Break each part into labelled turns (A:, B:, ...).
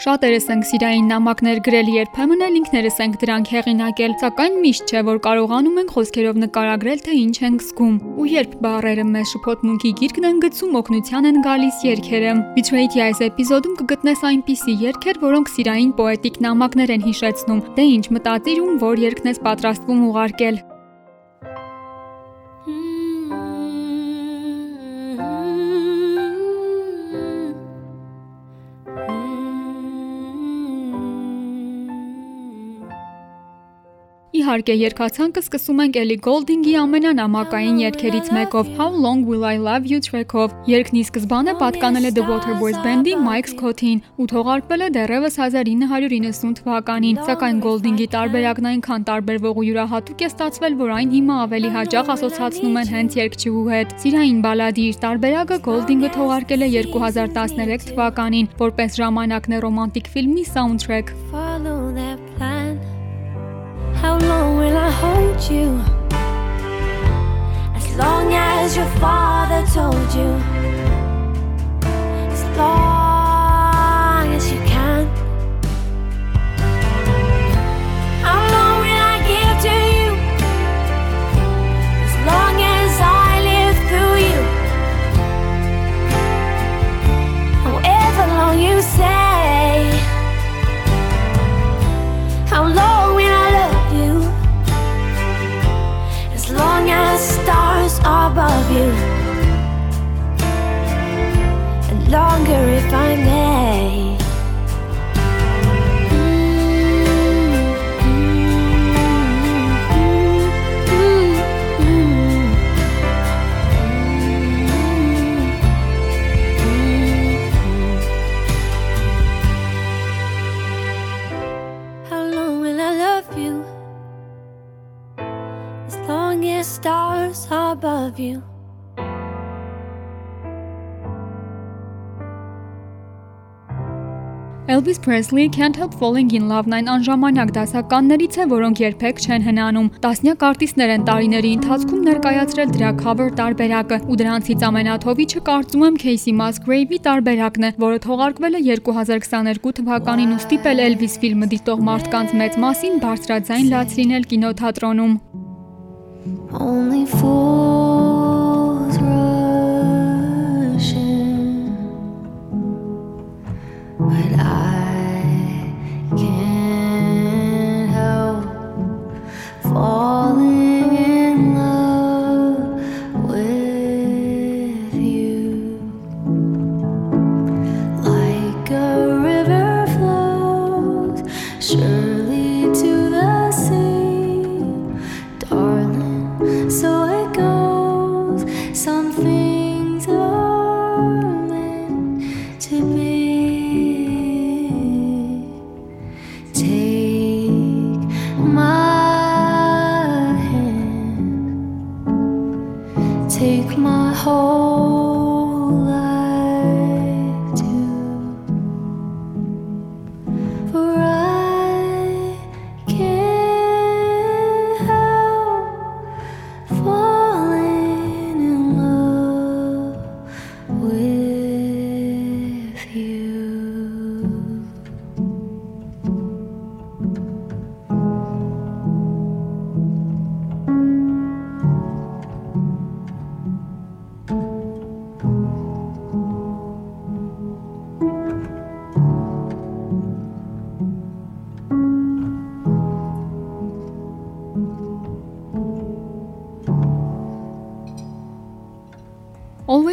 A: Շատերս ենք սիրային նամակներ գրել, երբեմն էլ ինքներս ենք դրանք հեղինակել, սակայն միշտ չէ, որ կարողանում ենք խոսքերով նկարագրել, թե ինչ ենք զգում։ Ու երբ բառերը մեզ շփոթմունքի գիրկն են գցում, օգնության են գալիս երգերը։ Betrayed-ի այս էպիզոդում կգտնես այնպիսի երգեր, որոնք սիրային պոետիկ նամակներ են հիշեցնում։ Դե ինչ մտածիր ում որ երգն ես պատրաստվում ուղարկել։ Իհարկե, երկացանկը սկսում ենք Ellie Goulding-ի ամենանամակային երգերից մեկով How Long Will I Love You? track-ով։ Երգն ի սկզբանե պատկանել է The Waterboys Band-ի Mike Scott-ին ու թողարկվել է դեռևս 1990 թվականին, սակայն Goulding-ի տարբերակն այնքան տարբերվող ու յուրահատուկ է ստացվել, որ այն հիմա ավելի հաճախ ասոցացնում են հենց երգչուհու հետ։ Սիրային բալադի իր տարբերակը Goulding-ը թողարկել է 2013 թվականին, որպես ժամանակն է ռոմանտիկ ֆիլմի soundtrack։ hold you? As long as your father told you. As long you. Elvis Presley Can't Help Falling in Love-ն այն անժամանակ դասականներից է, որոնք երբեք չեն հնանում։ Տասնյակ արտիստներ են տարիների ընթացքում ներկայացրել դրա cover տարբերակը, ու դրանցից ամենաթովիչը կարծում եմ Casey Musgrave-ի տարբերակն է, որը թողարկվել է 2022 թվականին ու ստիպել Elvis ֆիլմը դիտող մարդկանց մեծ մասին բարձրաձայն լաց լինել կինոթատրոնում։ Only fools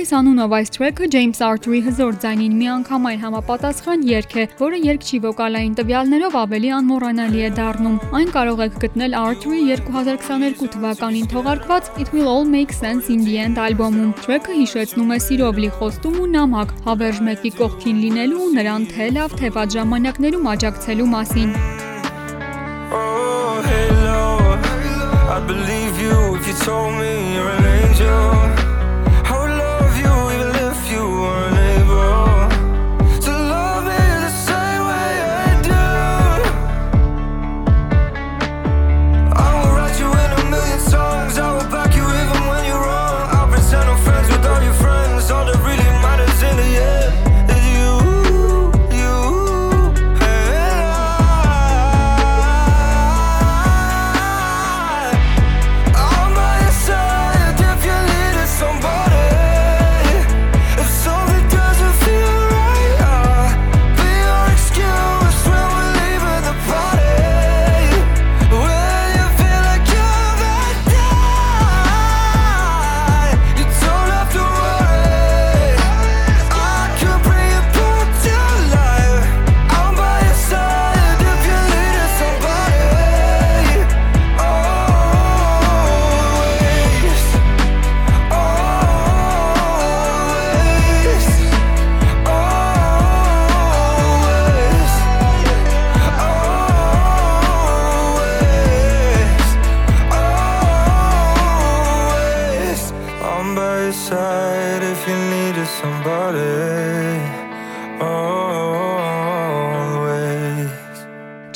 A: Always անունով այս թրեքը James Arthur-ի հզոր ձայնին միանգամայն համապատասխան երգ է, որը երգչի վոկալային տվյալներով ավելի անմոռանալի է դառնում։ Այն կարող եք գտնել Arthur-ի 2022 թվականին թողարկված It Will All Make Sense in the End ալբոմում։ Թրեքը հիշեցնում է սիրով լի խոստում ու նամակ, հավերժ մեկի կողքին լինելու ու նրան թե լավ թե վատ ժամանակներում աջակցելու մասին։
B: Oh, hey Lord, I believe you if you told me you're an angel.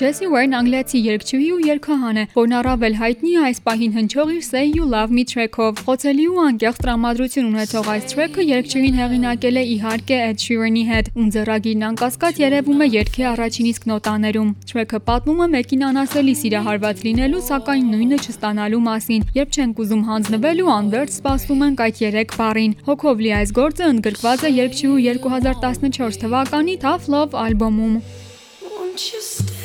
C: Jessie Ware-ն անգլիացի երգչուհի ու երգահան է, որն առավել հայտնի է այս պահին հնչող իր Say You Love Me track-ով։ Խոցելի ու անկեղծ տրամադրություն ունեցող այս track-ը երգչուհին հեղինակել է իհարկե Ed Sheeran-ի հետ, ում ձեռագիրն անկասկած երևում է երգի առաջին իսկ նոտաներում։ Track-ը պատմում է մեկին անասելի սիրահարված լինելու, սակայն նույնը չստանալու մասին, երբ չենք ուզում հանձնվել ու անվերջ սպասում ենք այդ 3 բառին։ Հոգով լի այս գործը ընդգրկված է երգչուհու 2014 թվականի Tough Love ալբոմում։
A: Won't you stay?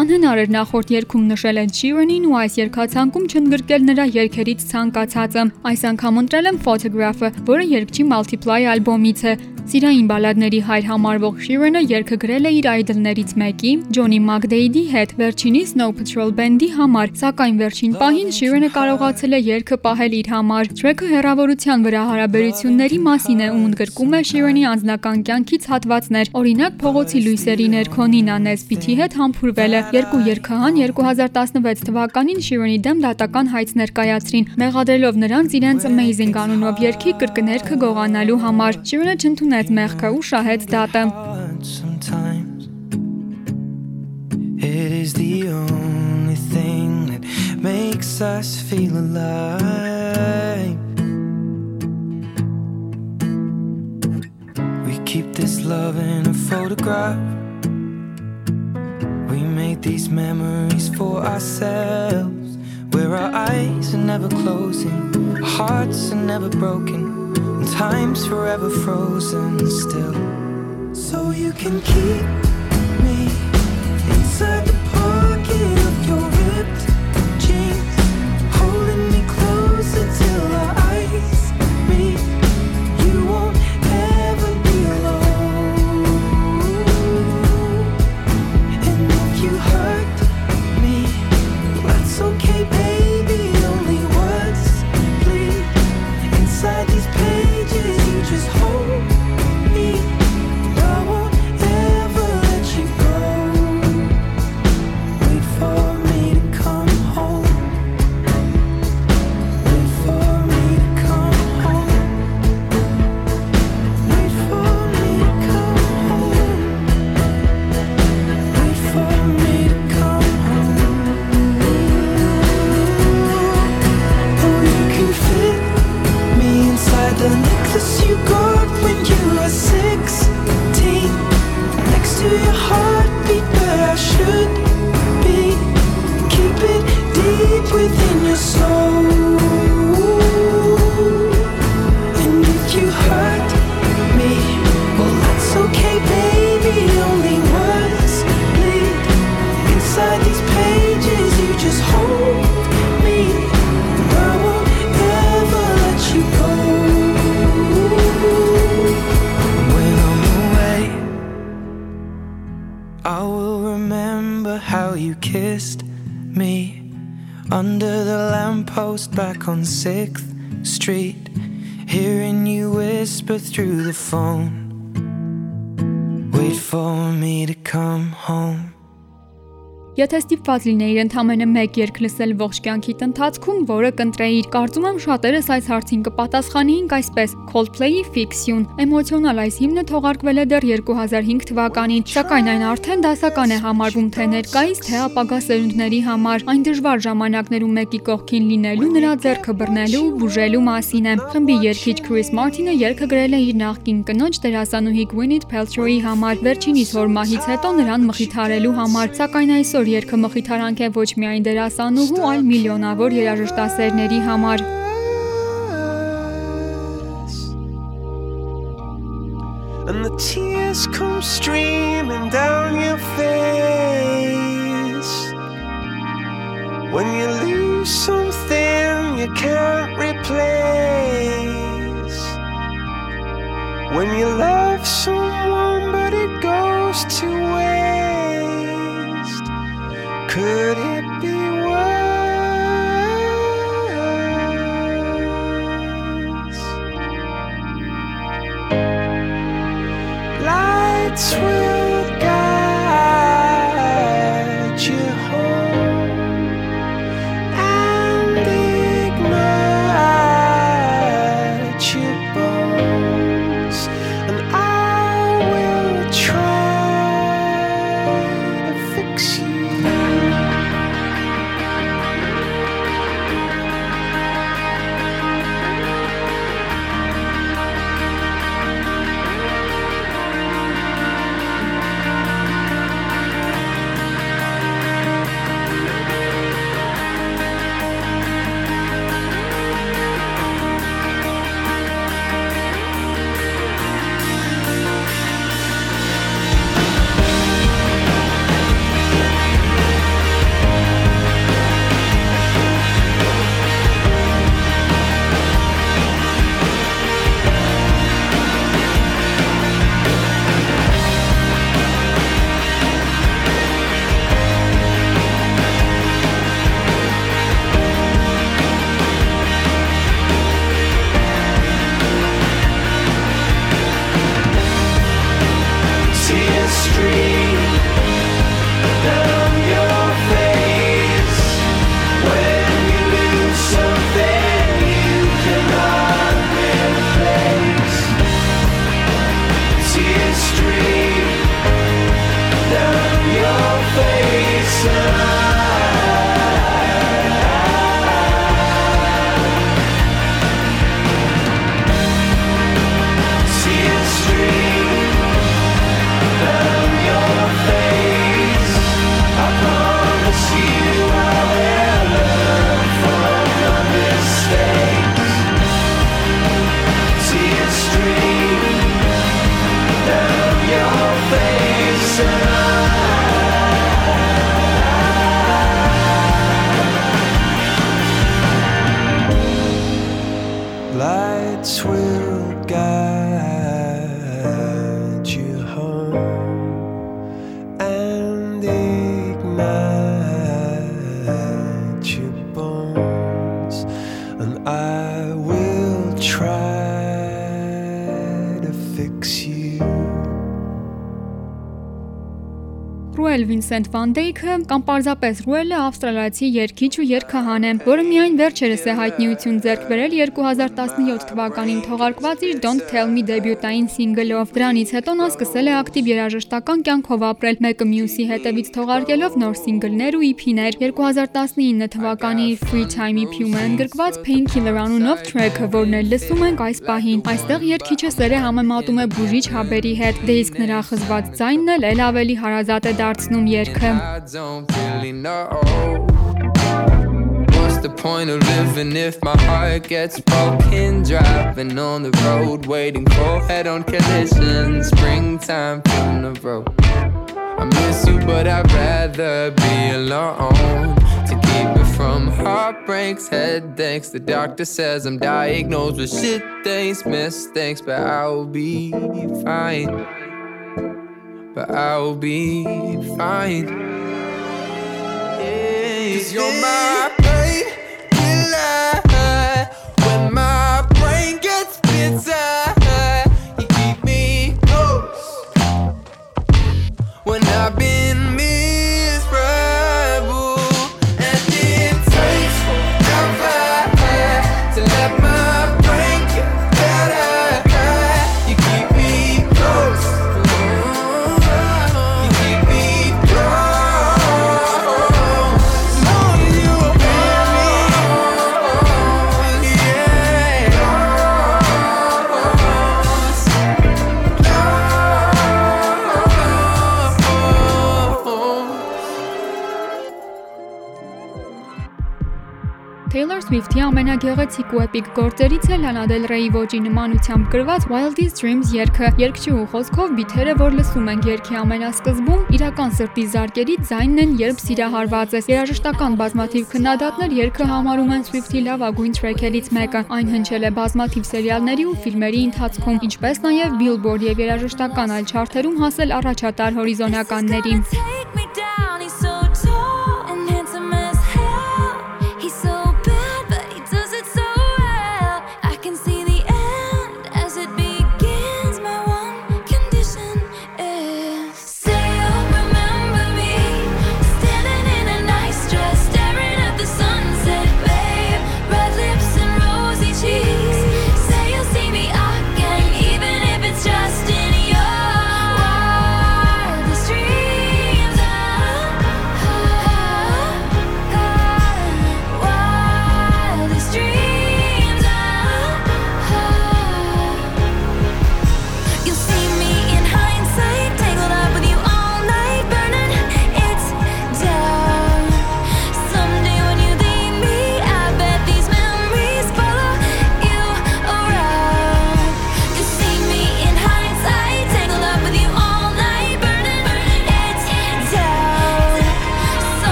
C: Անհնար էր նախորդ երգում նշել Ed Sheeran-ին ու այս երգացանկում չընդգրկել նրա երգերից ցանկացածը։ Այս անգամ ընտրել եմ Photograph-ը, որը երգչի Multiply ալբոմից է։ Սիրային բալադների հայր համարվող Sheeran-ը երգը գրել է իր այդլներից մեկի, Johnny McDaid-ի հետ, վերջինի Snow Patrol Band-ի համար, սակայն վերջին պահին Sheeran-ը կարողացել է երգը պահել իր համար։ Track-ը հերավորության վրա հարաբերությունների մասին է ու ընդգրկում է Sheeran-ի անձնական կյանքից հատվածներ։ Օրինակ, փողոցի լույսերի ներքո Nina Nesbitt-ի հետ համբուրվել է։ Երկու երգահան 2016 թվականին Sheeran-ի դեմ դատական հայց ներկայացրին, մեղադրելով նրանց իրենց Amazing անունով երգի կրկներքը գողանալու համար։ Sheeran-ը չընդունեց մեղքը ու շահեց դատը։
D: hard sometimes. It is the only thing that makes us feel alive. We keep this love in a photograph. We made these memories for ourselves. Where our eyes are never closing, our hearts are never broken, and time's forever frozen still. So you can keep me remember how you kissed me under the lamppost back on 6th Street. Hearing you whisper through the phone. Wait for me to come home.
C: Եթե ստիպված լինեիր ընդամենը մեկ երգ լսել ողջ կյանքիդ ընթացքում, որը կընտրեիր, կարծում եմ շատերս այս հարցին կպատասխանեինք այսպես. Coldplay-ի Fiction։ Էմոցիոնալ այս հիմնը թողարկվել է դեռ 2005 թվականին, սակայն այն արդեն դասական է համարվում թե ներկայիս, թե ապագա սերունդների համար։ Այն դժվար ժամանակներում մեկի կողքին լինելու, նրա ձեռքը բռնելու ու բուժելու մասին է։ Խմբի երգիչ Chris Martin-ը երգը գրել է իր նախկին կնոջ դերասանուհի Gwyneth Paltrow-ի համար, վերջինիս հոր մահից հետո նրան մխիթարելու համար, սակայն այսօր երգը մխիթարանք է ոչ միայն դերասանուհու, այլ միլիոնավոր երաժշտասերների համար։
E: I will try
C: Ռուել Վինսենտ Վան Դեյքը կամ պարզապես Ռուելը ավստրալիացի երգիչ ու երգահան է, որը միայն վերջերս է հայտնիություն ձեռք բերել 2017 թվականին թողարկված իր Don't Tell Me դեբյուտային սինգլով։ Դրանից հետո նա սկսել է ակտիվ երաժշտական կյանքով ապրել, մեկը մյուսի հետևից թողարկելով նոր սինգլներ ու EP-ներ։ 2019 թվականի Free Time EP-ում է ընդգրկված Painkiller անունով track-ը, որն էլ լսում ենք այս պահին։ Այստեղ երգիչը սերը համեմատում է բուժիչ հաբերի հետ, դե իսկ նրա խզված ձայնն էլ էլ ավելի հարազատ է դարձնում երգը։
F: I don't really know. What's the point of living if my heart gets broken? Driving on the road, waiting for head on collision. Springtime from the road. I miss you, but I'd rather be alone. To keep me from heartbreaks, headaches. The doctor says I'm diagnosed with shit things, mistakes, but I'll be fine. but I'll be fine. Cause you're my pain killer. When my brain gets bitter, you keep me close. When I've been
C: Taylor Swift-ի ամենագեղեցիկ ու էպիկ գործերից է Lana Del Rey-ի ոճի նմանությամբ գրված Wildest Dreams երգը։ Երգչուհու խոսքով բիթերը, որ լսում ենք երգի ամենասկզբում, իրական սրտի զարկերի ձայնն են, երբ սիրահարված ես։ Երաժշտական բազմաթիվ քննադատներ երգը համարում են Swift-ի լավագույն թրեքերից մեկը։ Այն հնչել է բազմաթիվ սերիալների ու ֆիլմերի ընթացքում, ինչպես նաև Billboard եւ երաժշտական այլ չարթերում հասել առաջատար հորիզոնականների։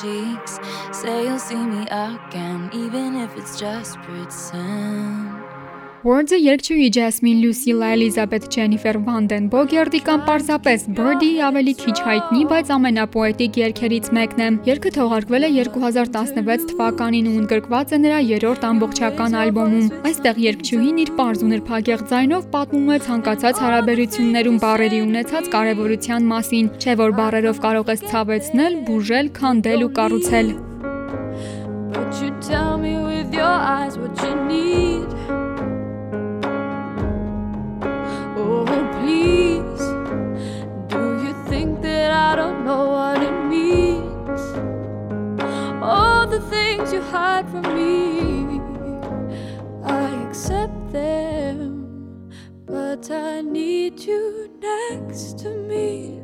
G: cheeks. Say you'll see me again, even if it's just pretend.
C: Words-ը երգչուհի Jasmine Lucilla Elizabeth Jennifer Vandenberg-ի կամ պարզապես Birdie ավելի քիչ հայտնի, բայց ամենապոետիկ երգերից մեկն է։ Երգը թողարկվել է 2016 թվականին ու ընդգրկված է նրա երրորդ ամբողջական ալբոմում։ Այստեղ երգչուհին իր པարզ ու նրբագեղ ձայնով պատմում է ցանկացած հարաբերություններում բառերի ունեցած կարևորության մասին, չէ՞ որ բառերով կարող ես ցավեցնել, բուժել, քանդել ու կառուցել։
G: But you tell me with your eyes what you need. Know what it means? All the things you hide from me, I accept them. But I need you next to me.